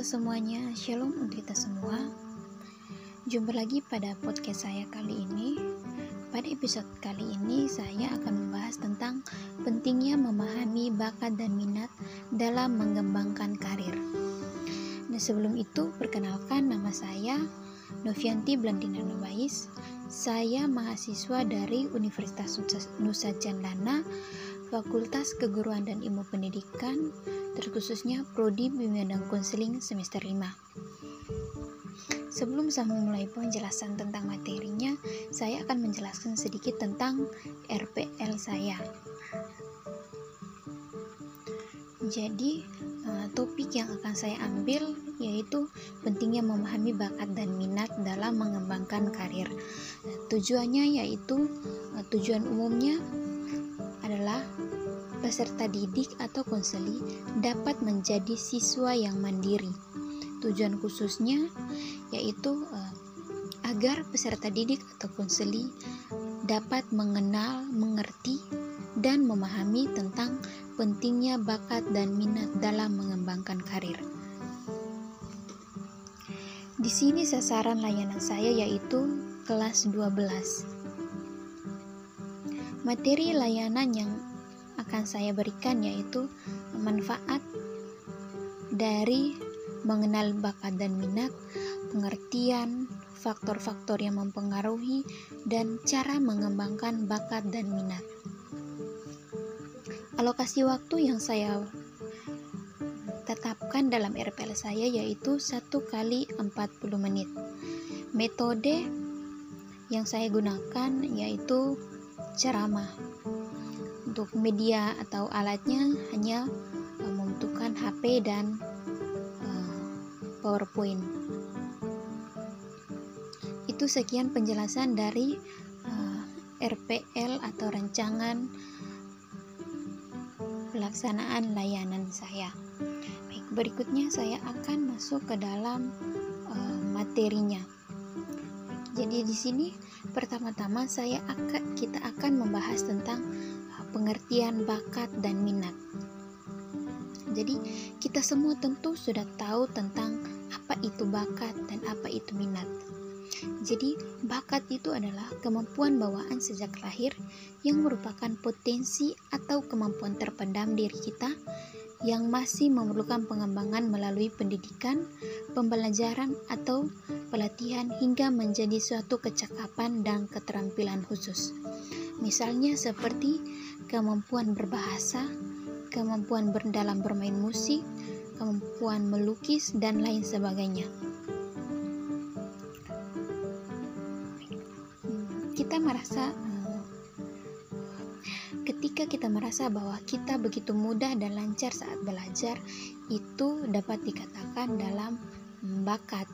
Halo semuanya, shalom untuk kita semua. Jumpa lagi pada podcast saya kali ini. Pada episode kali ini, saya akan membahas tentang pentingnya memahami bakat dan minat dalam mengembangkan karir. Nah, sebelum itu, perkenalkan nama saya Novianti Blandina Nubais. Saya mahasiswa dari Universitas Nusa Cendana, Fakultas Keguruan dan Ilmu Pendidikan terkhususnya Prodi Bimbingan dan Konseling semester 5. Sebelum saya memulai penjelasan tentang materinya, saya akan menjelaskan sedikit tentang RPL saya. Jadi, eh, topik yang akan saya ambil yaitu pentingnya memahami bakat dan minat dalam mengembangkan karir. Tujuannya yaitu eh, tujuan umumnya adalah peserta didik atau konseli dapat menjadi siswa yang mandiri. Tujuan khususnya yaitu uh, agar peserta didik atau konseli dapat mengenal, mengerti, dan memahami tentang pentingnya bakat dan minat dalam mengembangkan karir. Di sini sasaran layanan saya yaitu kelas 12. Materi layanan yang akan saya berikan yaitu manfaat dari mengenal bakat dan minat, pengertian, faktor-faktor yang mempengaruhi, dan cara mengembangkan bakat dan minat. Alokasi waktu yang saya tetapkan dalam RPL saya yaitu 1 kali 40 menit. Metode yang saya gunakan yaitu ceramah untuk media atau alatnya hanya uh, membutuhkan HP dan uh, PowerPoint. Itu sekian penjelasan dari uh, RPL atau rancangan pelaksanaan layanan saya. Baik, berikutnya saya akan masuk ke dalam materinya. Jadi di sini pertama-tama saya akan kita akan membahas tentang pengertian bakat dan minat. Jadi, kita semua tentu sudah tahu tentang apa itu bakat dan apa itu minat. Jadi, bakat itu adalah kemampuan bawaan sejak lahir yang merupakan potensi atau kemampuan terpendam diri kita yang masih memerlukan pengembangan melalui pendidikan, pembelajaran, atau pelatihan hingga menjadi suatu kecakapan dan keterampilan khusus. Misalnya seperti kemampuan berbahasa, kemampuan dalam bermain musik, kemampuan melukis, dan lain sebagainya. Kita merasa eh, ketika kita merasa bahwa kita begitu mudah dan lancar saat belajar, itu dapat dikatakan dalam bakat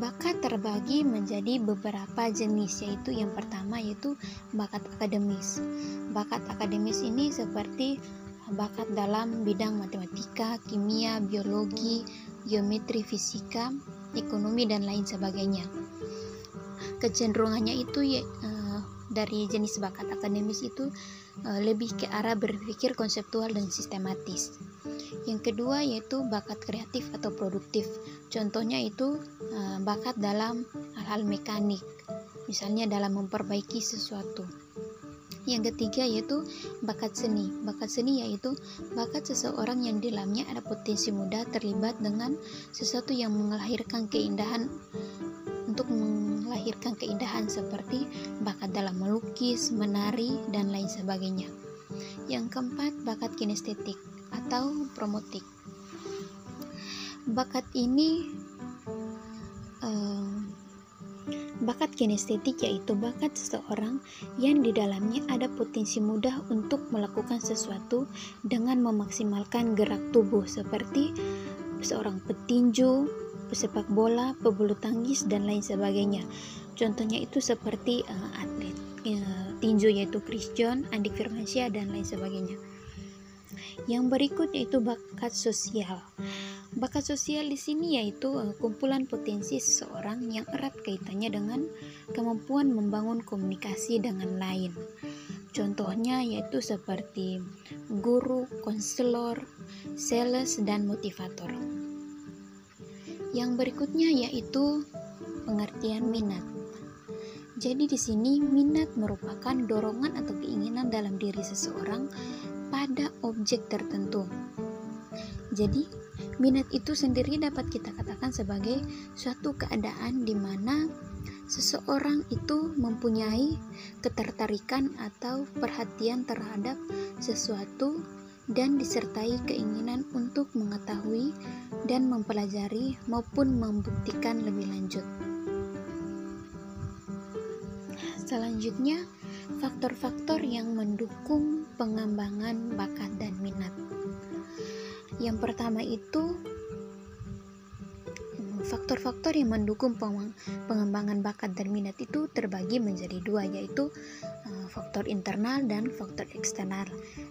Bakat terbagi menjadi beberapa jenis yaitu yang pertama yaitu bakat akademis. Bakat akademis ini seperti bakat dalam bidang matematika, kimia, biologi, geometri, fisika, ekonomi dan lain sebagainya. Kecenderungannya itu ya, uh, dari jenis bakat akademis itu uh, lebih ke arah berpikir konseptual dan sistematis. Yang kedua yaitu bakat kreatif atau produktif. Contohnya itu uh, bakat dalam hal-hal mekanik, misalnya dalam memperbaiki sesuatu. Yang ketiga yaitu bakat seni. Bakat seni yaitu bakat seseorang yang di dalamnya ada potensi muda terlibat dengan sesuatu yang melahirkan keindahan untuk melahirkan keindahan seperti bakat dalam melukis, menari, dan lain sebagainya. Yang keempat, bakat kinestetik atau promotik. Bakat ini um, bakat kinestetik yaitu bakat seseorang yang di dalamnya ada potensi mudah untuk melakukan sesuatu dengan memaksimalkan gerak tubuh seperti seorang petinju, pesepak bola, pebulu tangkis dan lain sebagainya. Contohnya itu seperti uh, atlet uh, tinju yaitu Chris John, Andik Firmansyah dan lain sebagainya. Yang berikut yaitu bakat sosial. Bakat sosial di sini yaitu uh, kumpulan potensi seseorang yang erat kaitannya dengan kemampuan membangun komunikasi dengan lain. Contohnya yaitu seperti guru, konselor, sales, dan motivator. Yang berikutnya yaitu pengertian minat. Jadi di sini minat merupakan dorongan atau keinginan dalam diri seseorang pada objek tertentu. Jadi minat itu sendiri dapat kita katakan sebagai suatu keadaan di mana seseorang itu mempunyai ketertarikan atau perhatian terhadap sesuatu dan disertai keinginan untuk mengetahui dan mempelajari maupun membuktikan lebih lanjut. Selanjutnya, faktor-faktor yang mendukung pengembangan bakat dan minat. Yang pertama itu faktor-faktor yang mendukung pengembangan bakat dan minat itu terbagi menjadi dua yaitu eh, faktor internal dan faktor eksternal.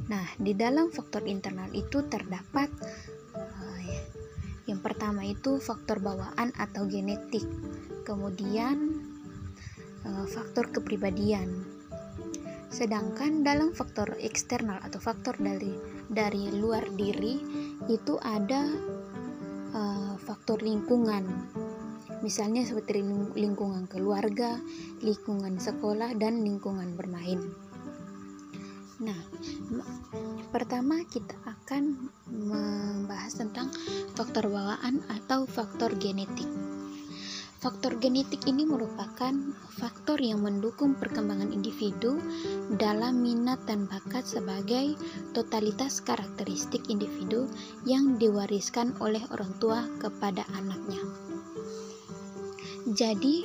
Nah, di dalam faktor internal itu terdapat eh, yang pertama itu faktor bawaan atau genetik. Kemudian eh, faktor kepribadian. Sedangkan dalam faktor eksternal atau faktor dari dari luar diri itu ada uh, faktor lingkungan misalnya seperti lingkungan keluarga, lingkungan sekolah, dan lingkungan bermain. Nah, pertama kita akan membahas tentang faktor bawaan atau faktor genetik. Faktor genetik ini merupakan faktor yang mendukung perkembangan individu dalam minat dan bakat sebagai totalitas karakteristik individu yang diwariskan oleh orang tua kepada anaknya. Jadi,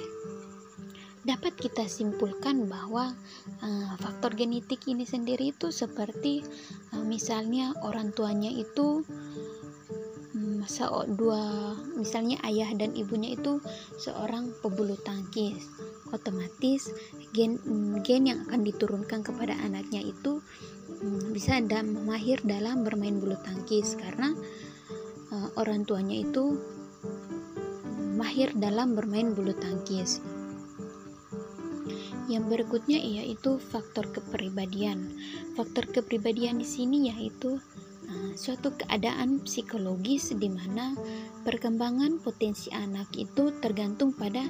dapat kita simpulkan bahwa uh, faktor genetik ini sendiri itu seperti uh, misalnya orang tuanya itu dua. Misalnya ayah dan ibunya itu seorang pebulu tangkis. Otomatis gen gen yang akan diturunkan kepada anaknya itu hmm, bisa ada mahir dalam bermain bulu tangkis karena uh, orang tuanya itu mahir dalam bermain bulu tangkis. Yang berikutnya yaitu faktor kepribadian. Faktor kepribadian di sini yaitu Nah, suatu keadaan psikologis di mana perkembangan potensi anak itu tergantung pada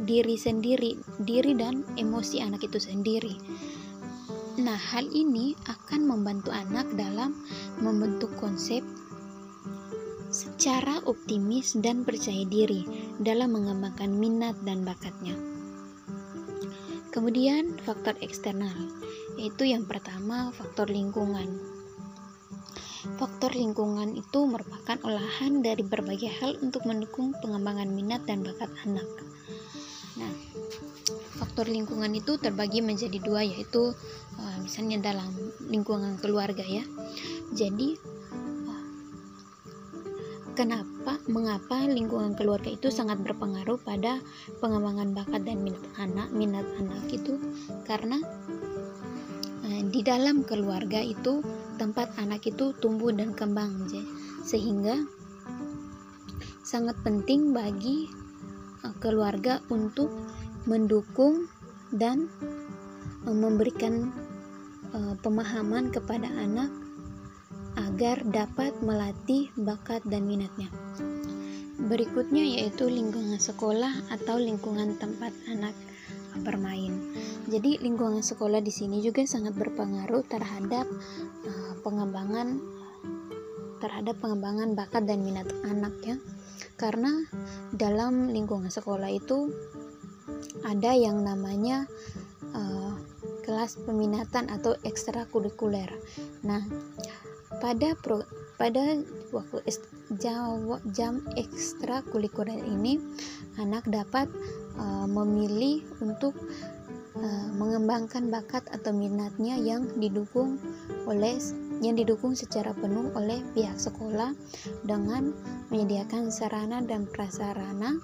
diri sendiri, diri dan emosi anak itu sendiri. Nah, hal ini akan membantu anak dalam membentuk konsep secara optimis dan percaya diri dalam mengembangkan minat dan bakatnya. Kemudian, faktor eksternal yaitu yang pertama faktor lingkungan. Faktor lingkungan itu merupakan olahan dari berbagai hal untuk mendukung pengembangan minat dan bakat anak. Nah, faktor lingkungan itu terbagi menjadi dua yaitu uh, misalnya dalam lingkungan keluarga ya. Jadi uh, kenapa mengapa lingkungan keluarga itu sangat berpengaruh pada pengembangan bakat dan minat anak minat anak itu karena uh, di dalam keluarga itu tempat anak itu tumbuh dan kembang sehingga sangat penting bagi uh, keluarga untuk mendukung dan uh, memberikan uh, pemahaman kepada anak agar dapat melatih bakat dan minatnya. Berikutnya yaitu lingkungan sekolah atau lingkungan tempat anak bermain. Jadi lingkungan sekolah di sini juga sangat berpengaruh terhadap uh, pengembangan terhadap pengembangan bakat dan minat anak ya. Karena dalam lingkungan sekolah itu ada yang namanya uh, kelas peminatan atau ekstrakurikuler. Nah, pada pro, pada waktu jam, jam ekstrakurikuler ini anak dapat uh, memilih untuk uh, mengembangkan bakat atau minatnya yang didukung oleh yang didukung secara penuh oleh pihak sekolah dengan menyediakan sarana dan prasarana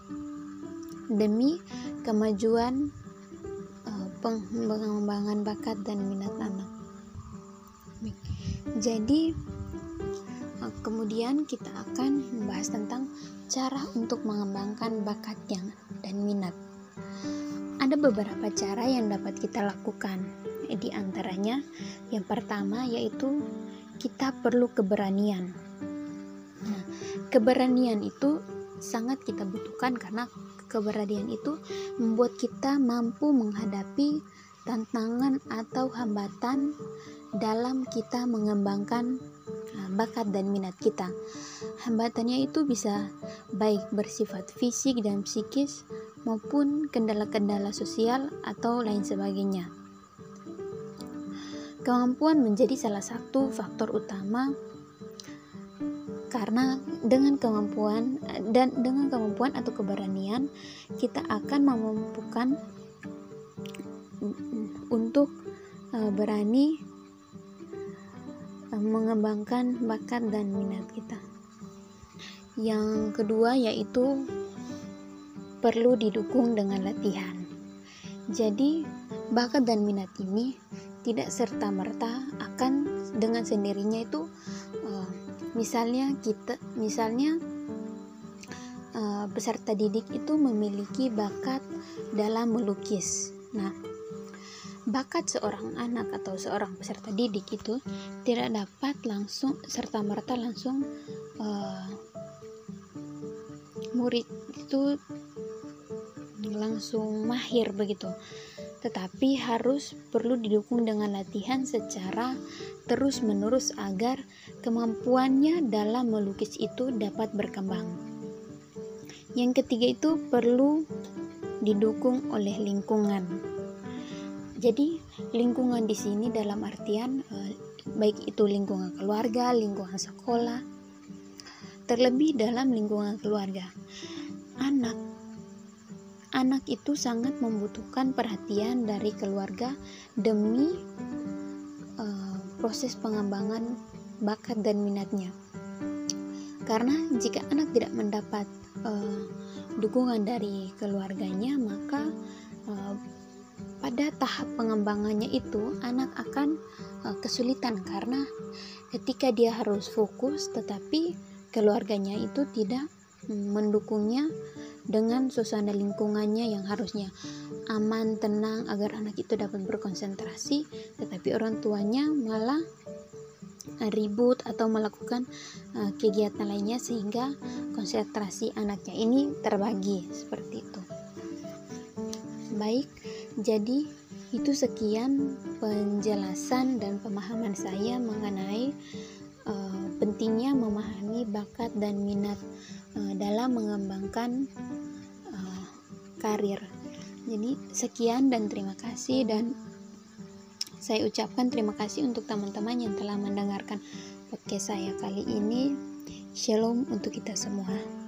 demi kemajuan uh, pengembangan bakat dan minat anak. Jadi kemudian kita akan membahas tentang cara untuk mengembangkan bakat yang dan minat. Ada beberapa cara yang dapat kita lakukan. di antaranya yang pertama yaitu kita perlu keberanian. Nah, keberanian itu sangat kita butuhkan karena keberanian itu membuat kita mampu menghadapi tantangan atau hambatan dalam kita mengembangkan bakat dan minat kita. Hambatannya itu bisa baik bersifat fisik dan psikis maupun kendala-kendala sosial atau lain sebagainya. Kemampuan menjadi salah satu faktor utama karena dengan kemampuan dan dengan kemampuan atau keberanian kita akan memampukan untuk uh, berani mengembangkan bakat dan minat kita. Yang kedua yaitu perlu didukung dengan latihan. Jadi, bakat dan minat ini tidak serta-merta akan dengan sendirinya itu uh, misalnya kita misalnya uh, peserta didik itu memiliki bakat dalam melukis. Nah, bakat seorang anak atau seorang peserta didik itu tidak dapat langsung serta merta langsung uh, murid itu langsung mahir begitu. Tetapi harus perlu didukung dengan latihan secara terus menerus agar kemampuannya dalam melukis itu dapat berkembang. Yang ketiga itu perlu didukung oleh lingkungan jadi lingkungan di sini dalam artian eh, baik itu lingkungan keluarga, lingkungan sekolah, terlebih dalam lingkungan keluarga. Anak anak itu sangat membutuhkan perhatian dari keluarga demi uh, proses pengembangan bakat dan minatnya. Karena jika anak tidak mendapat uh, dukungan dari keluarganya, maka uh, pada tahap pengembangannya itu anak akan uh, kesulitan karena ketika dia harus fokus tetapi keluarganya itu tidak mm, mendukungnya dengan suasana lingkungannya yang harusnya aman, tenang agar anak itu dapat berkonsentrasi, tetapi orang tuanya malah uh, ribut atau melakukan uh, kegiatan lainnya sehingga konsentrasi anaknya ini terbagi seperti itu. Baik, jadi, itu sekian penjelasan dan pemahaman saya mengenai uh, pentingnya memahami bakat dan minat uh, dalam mengembangkan uh, karir. Jadi, sekian dan terima kasih dan saya ucapkan terima kasih untuk teman-teman yang telah mendengarkan podcast saya kali ini. Shalom untuk kita semua.